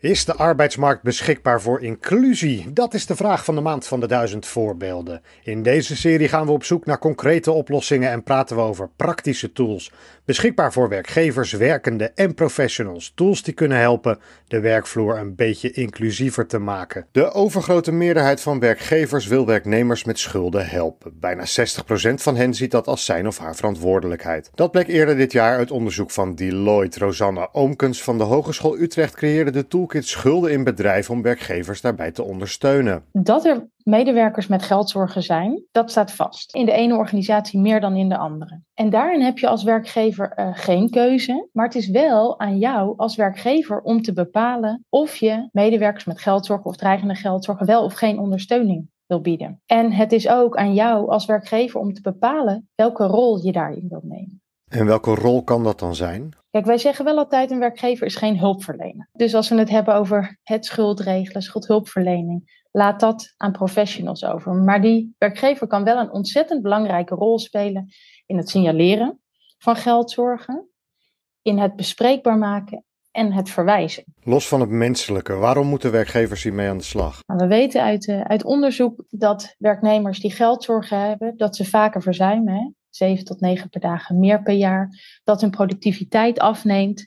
Is de arbeidsmarkt beschikbaar voor inclusie? Dat is de vraag van de maand van de duizend voorbeelden. In deze serie gaan we op zoek naar concrete oplossingen en praten we over praktische tools. Beschikbaar voor werkgevers, werkenden en professionals. Tools die kunnen helpen de werkvloer een beetje inclusiever te maken. De overgrote meerderheid van werkgevers wil werknemers met schulden helpen. Bijna 60% van hen ziet dat als zijn of haar verantwoordelijkheid. Dat bleek eerder dit jaar uit onderzoek van Deloitte. Rosanna Oomkens van de Hogeschool Utrecht creëerde de tool schulden in bedrijven om werkgevers daarbij te ondersteunen. Dat er medewerkers met geldzorgen zijn, dat staat vast. In de ene organisatie meer dan in de andere. En daarin heb je als werkgever uh, geen keuze, maar het is wel aan jou als werkgever om te bepalen of je medewerkers met geldzorgen of dreigende geldzorgen wel of geen ondersteuning wil bieden. En het is ook aan jou als werkgever om te bepalen welke rol je daarin wil nemen. En welke rol kan dat dan zijn? Kijk, wij zeggen wel altijd: een werkgever is geen hulpverlener. Dus als we het hebben over het schuldregelen, schuldhulpverlening, laat dat aan professionals over. Maar die werkgever kan wel een ontzettend belangrijke rol spelen in het signaleren van geldzorgen, in het bespreekbaar maken en het verwijzen. Los van het menselijke, waarom moeten werkgevers hiermee aan de slag? Nou, we weten uit, uh, uit onderzoek dat werknemers die geldzorgen hebben, dat ze vaker verzuimen. Hè? 7 tot 9 per dagen meer per jaar, dat hun productiviteit afneemt.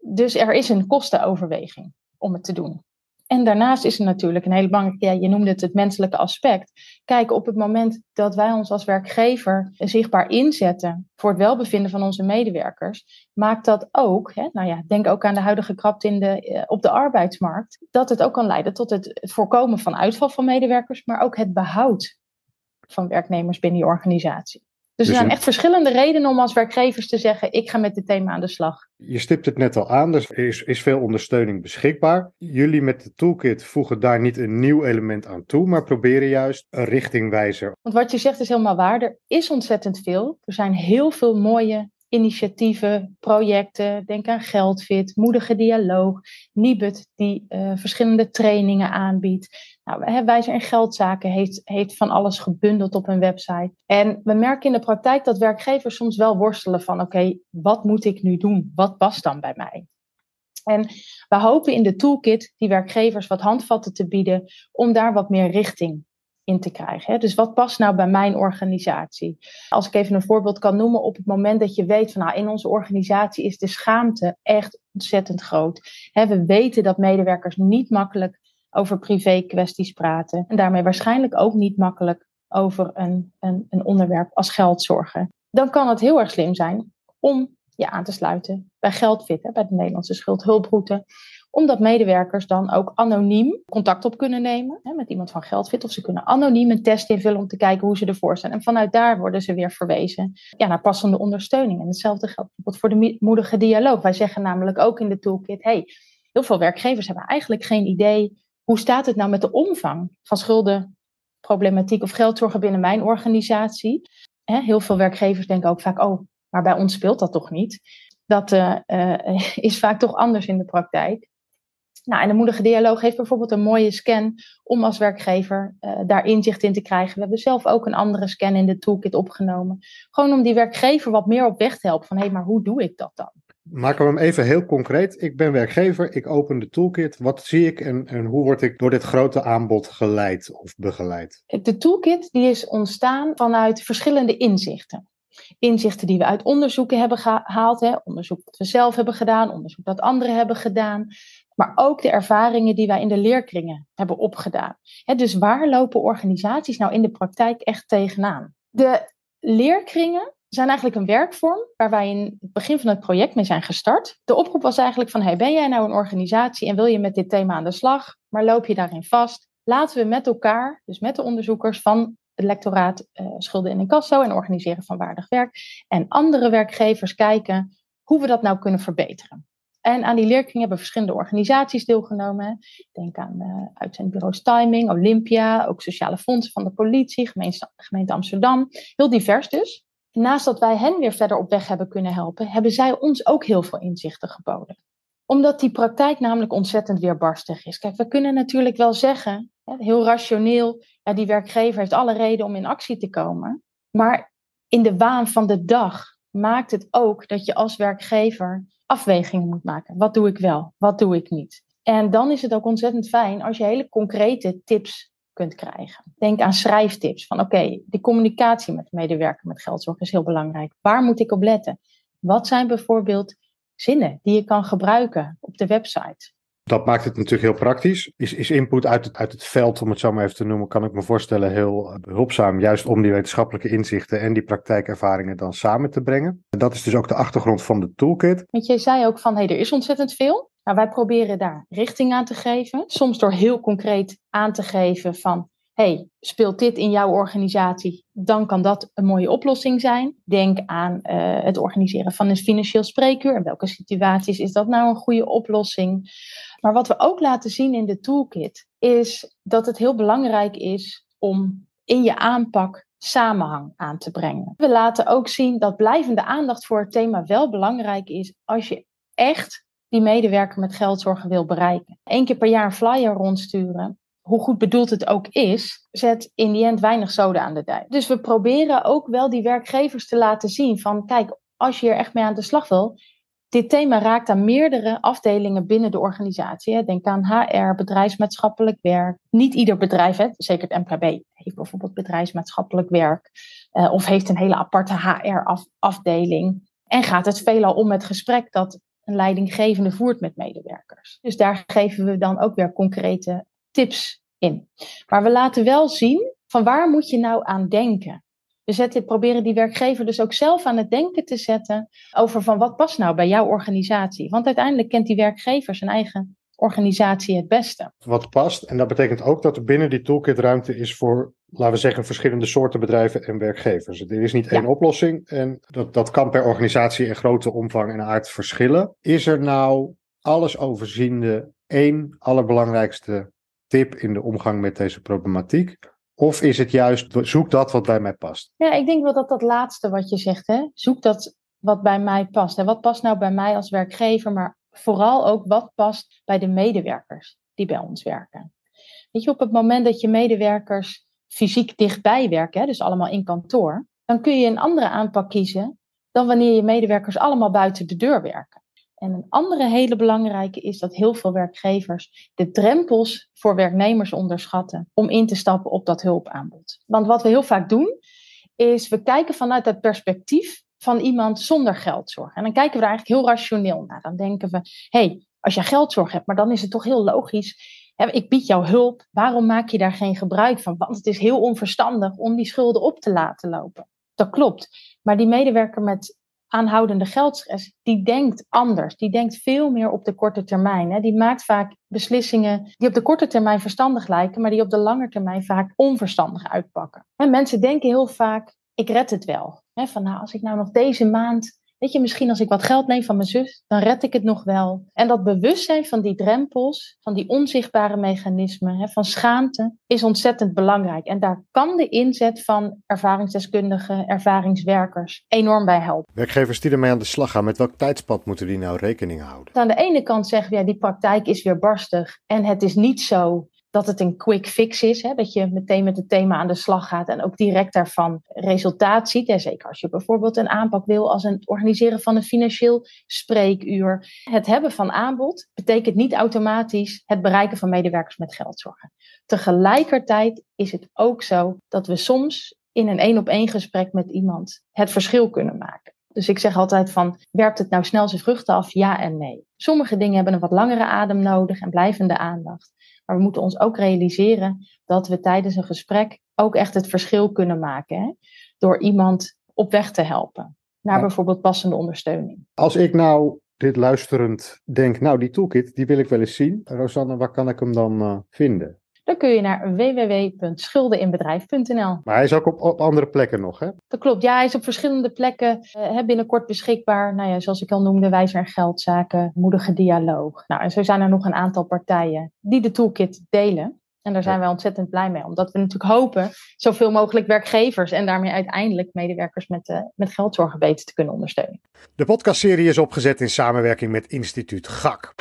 Dus er is een kostenoverweging om het te doen. En daarnaast is er natuurlijk een hele belangrijke, ja, je noemde het het menselijke aspect. Kijk, op het moment dat wij ons als werkgever zichtbaar inzetten voor het welbevinden van onze medewerkers, maakt dat ook, hè, nou ja, denk ook aan de huidige krapte in de, eh, op de arbeidsmarkt, dat het ook kan leiden tot het voorkomen van uitval van medewerkers, maar ook het behoud van werknemers binnen die organisatie. Dus, er dus zijn echt verschillende redenen om als werkgevers te zeggen: ik ga met dit thema aan de slag. Je stipt het net al aan, dus er is, is veel ondersteuning beschikbaar. Jullie met de toolkit voegen daar niet een nieuw element aan toe, maar proberen juist een richtingwijzer. Want wat je zegt is helemaal waar. Er is ontzettend veel. Er zijn heel veel mooie initiatieven, projecten. Denk aan Geldfit, Moedige Dialoog, Nibud, die uh, verschillende trainingen aanbiedt. Nou, Wijzer en Geldzaken heeft, heeft van alles gebundeld op een website. En we merken in de praktijk dat werkgevers soms wel worstelen van: oké, wat moet ik nu doen? Wat past dan bij mij? En we hopen in de toolkit die werkgevers wat handvatten te bieden om daar wat meer richting in te krijgen. Dus wat past nou bij mijn organisatie? Als ik even een voorbeeld kan noemen, op het moment dat je weet van nou, in onze organisatie is de schaamte echt ontzettend groot. We weten dat medewerkers niet makkelijk over privé kwesties praten en daarmee waarschijnlijk ook niet makkelijk over een, een, een onderwerp als geldzorgen. Dan kan het heel erg slim zijn om je aan te sluiten bij Geldfit, bij de Nederlandse schuldhulproute omdat medewerkers dan ook anoniem contact op kunnen nemen hè, met iemand van Geldfit. Of ze kunnen anoniem een test invullen om te kijken hoe ze ervoor staan. En vanuit daar worden ze weer verwezen ja, naar passende ondersteuning. En hetzelfde geldt bijvoorbeeld voor de moedige dialoog. Wij zeggen namelijk ook in de toolkit, hey, heel veel werkgevers hebben eigenlijk geen idee hoe staat het nou met de omvang van schuldenproblematiek of geldzorgen binnen mijn organisatie. Heel veel werkgevers denken ook vaak, oh, maar bij ons speelt dat toch niet. Dat uh, uh, is vaak toch anders in de praktijk. Nou, en de moedige dialoog heeft bijvoorbeeld een mooie scan om als werkgever uh, daar inzicht in te krijgen. We hebben zelf ook een andere scan in de toolkit opgenomen. Gewoon om die werkgever wat meer op weg te helpen van hé, hey, maar hoe doe ik dat dan? Maken we hem even heel concreet. Ik ben werkgever, ik open de toolkit. Wat zie ik en, en hoe word ik door dit grote aanbod geleid of begeleid? De toolkit die is ontstaan vanuit verschillende inzichten. Inzichten die we uit onderzoeken hebben gehaald, hè? onderzoek dat we zelf hebben gedaan, onderzoek dat anderen hebben gedaan, maar ook de ervaringen die wij in de leerkringen hebben opgedaan. dus waar lopen organisaties nou in de praktijk echt tegenaan? De leerkringen zijn eigenlijk een werkvorm waar wij in het begin van het project mee zijn gestart. De oproep was eigenlijk van, hey, ben jij nou een organisatie en wil je met dit thema aan de slag, maar loop je daarin vast? Laten we met elkaar, dus met de onderzoekers van het lectoraat uh, Schulden in Incasso en Organiseren van Waardig Werk en andere werkgevers kijken hoe we dat nou kunnen verbeteren. En aan die leerkring hebben verschillende organisaties deelgenomen. Denk aan uh, uitzendbureaus Timing, Olympia, ook sociale fondsen van de politie, gemeente, gemeente Amsterdam. Heel divers dus. Naast dat wij hen weer verder op weg hebben kunnen helpen, hebben zij ons ook heel veel inzichten geboden. Omdat die praktijk namelijk ontzettend weerbarstig is. Kijk, we kunnen natuurlijk wel zeggen, heel rationeel, ja, die werkgever heeft alle reden om in actie te komen. Maar in de waan van de dag maakt het ook dat je als werkgever afwegingen moet maken. Wat doe ik wel? Wat doe ik niet? En dan is het ook ontzettend fijn als je hele concrete tips kunt krijgen. Denk aan schrijftips. Van oké, de communicatie met de medewerker met geldzorg is heel belangrijk. Waar moet ik op letten? Wat zijn bijvoorbeeld zinnen die je kan gebruiken op de website? Dat maakt het natuurlijk heel praktisch. Is, is input uit het, uit het veld, om het zo maar even te noemen, kan ik me voorstellen heel behulpzaam. Juist om die wetenschappelijke inzichten en die praktijkervaringen dan samen te brengen. En dat is dus ook de achtergrond van de toolkit. Want je zei ook van, hé, hey, er is ontzettend veel. Nou, wij proberen daar richting aan te geven. Soms door heel concreet aan te geven van, hey, speelt dit in jouw organisatie, dan kan dat een mooie oplossing zijn. Denk aan uh, het organiseren van een financieel spreekuur. In welke situaties is dat nou een goede oplossing? Maar wat we ook laten zien in de toolkit, is dat het heel belangrijk is om in je aanpak samenhang aan te brengen. We laten ook zien dat blijvende aandacht voor het thema wel belangrijk is als je echt die medewerker met geldzorgen wil bereiken. Eén keer per jaar een flyer rondsturen, hoe goed bedoeld het ook is, zet in die end weinig zoden aan de dijk. Dus we proberen ook wel die werkgevers te laten zien van kijk, als je er echt mee aan de slag wil, dit thema raakt aan meerdere afdelingen binnen de organisatie. Denk aan HR, bedrijfsmaatschappelijk werk. Niet ieder bedrijf, zeker het MKB, heeft bijvoorbeeld bedrijfsmaatschappelijk werk. Uh, of heeft een hele aparte HR-afdeling. En gaat het veelal om het gesprek dat een leidinggevende voert met medewerkers. Dus daar geven we dan ook weer concrete tips in. Maar we laten wel zien van waar moet je nou aan denken. We zetten, proberen die werkgever dus ook zelf aan het denken te zetten over van wat past nou bij jouw organisatie. Want uiteindelijk kent die werkgever zijn eigen organisatie het beste. Wat past. En dat betekent ook dat er binnen die toolkit ruimte is voor, laten we zeggen, verschillende soorten bedrijven en werkgevers. Er is niet één oplossing en dat, dat kan per organisatie in grote omvang en aard verschillen. Is er nou alles overziende één allerbelangrijkste tip in de omgang met deze problematiek? Of is het juist, zoek dat wat bij mij past? Ja, ik denk wel dat dat laatste wat je zegt, hè? zoek dat wat bij mij past. En wat past nou bij mij als werkgever, maar vooral ook wat past bij de medewerkers die bij ons werken. Weet je, op het moment dat je medewerkers fysiek dichtbij werken, hè, dus allemaal in kantoor, dan kun je een andere aanpak kiezen dan wanneer je medewerkers allemaal buiten de deur werken. En een andere hele belangrijke is dat heel veel werkgevers de drempels voor werknemers onderschatten om in te stappen op dat hulpaanbod. Want wat we heel vaak doen, is we kijken vanuit het perspectief van iemand zonder geldzorg. En dan kijken we daar eigenlijk heel rationeel naar. Dan denken we, hey, als je geldzorg hebt, maar dan is het toch heel logisch. Ik bied jou hulp, waarom maak je daar geen gebruik van? Want het is heel onverstandig om die schulden op te laten lopen. Dat klopt. Maar die medewerker met aanhoudende geldstress, die denkt anders. Die denkt veel meer op de korte termijn. Hè. Die maakt vaak beslissingen die op de korte termijn verstandig lijken, maar die op de lange termijn vaak onverstandig uitpakken. En mensen denken heel vaak, ik red het wel. Hè, van nou, als ik nou nog deze maand Weet je, misschien als ik wat geld neem van mijn zus, dan red ik het nog wel. En dat bewustzijn van die drempels, van die onzichtbare mechanismen, hè, van schaamte, is ontzettend belangrijk. En daar kan de inzet van ervaringsdeskundigen, ervaringswerkers enorm bij helpen. Werkgevers die ermee aan de slag gaan, met welk tijdspad moeten die nou rekening houden? Aan de ene kant zeggen we, ja, die praktijk is weer barstig en het is niet zo dat het een quick fix is. Hè? Dat je meteen met het thema aan de slag gaat en ook direct daarvan resultaat ziet. En zeker als je bijvoorbeeld een aanpak wil als het organiseren van een financieel spreekuur. Het hebben van aanbod betekent niet automatisch het bereiken van medewerkers met geldzorgen. Tegelijkertijd is het ook zo dat we soms in een één op één gesprek met iemand het verschil kunnen maken. Dus ik zeg altijd van, werpt het nou snel zijn vruchten af? Ja en nee. Sommige dingen hebben een wat langere adem nodig en blijvende aandacht. Maar we moeten ons ook realiseren dat we tijdens een gesprek ook echt het verschil kunnen maken. Hè? Door iemand op weg te helpen naar bijvoorbeeld passende ondersteuning. Als ik nou dit luisterend denk, nou die toolkit, die wil ik wel eens zien. Rosanne, waar kan ik hem dan uh, vinden? Dan kun je naar www.schuldeninbedrijf.nl. Maar hij is ook op, op andere plekken nog, hè? Dat klopt. Ja, hij is op verschillende plekken uh, binnenkort beschikbaar. Nou ja, zoals ik al noemde, wijzer en geldzaken, moedige dialoog. Nou, en zo zijn er nog een aantal partijen die de toolkit delen. En daar zijn wij ontzettend blij mee, omdat we natuurlijk hopen zoveel mogelijk werkgevers en daarmee uiteindelijk medewerkers met, uh, met geldzorgen beter te kunnen ondersteunen. De podcastserie is opgezet in samenwerking met instituut GAK.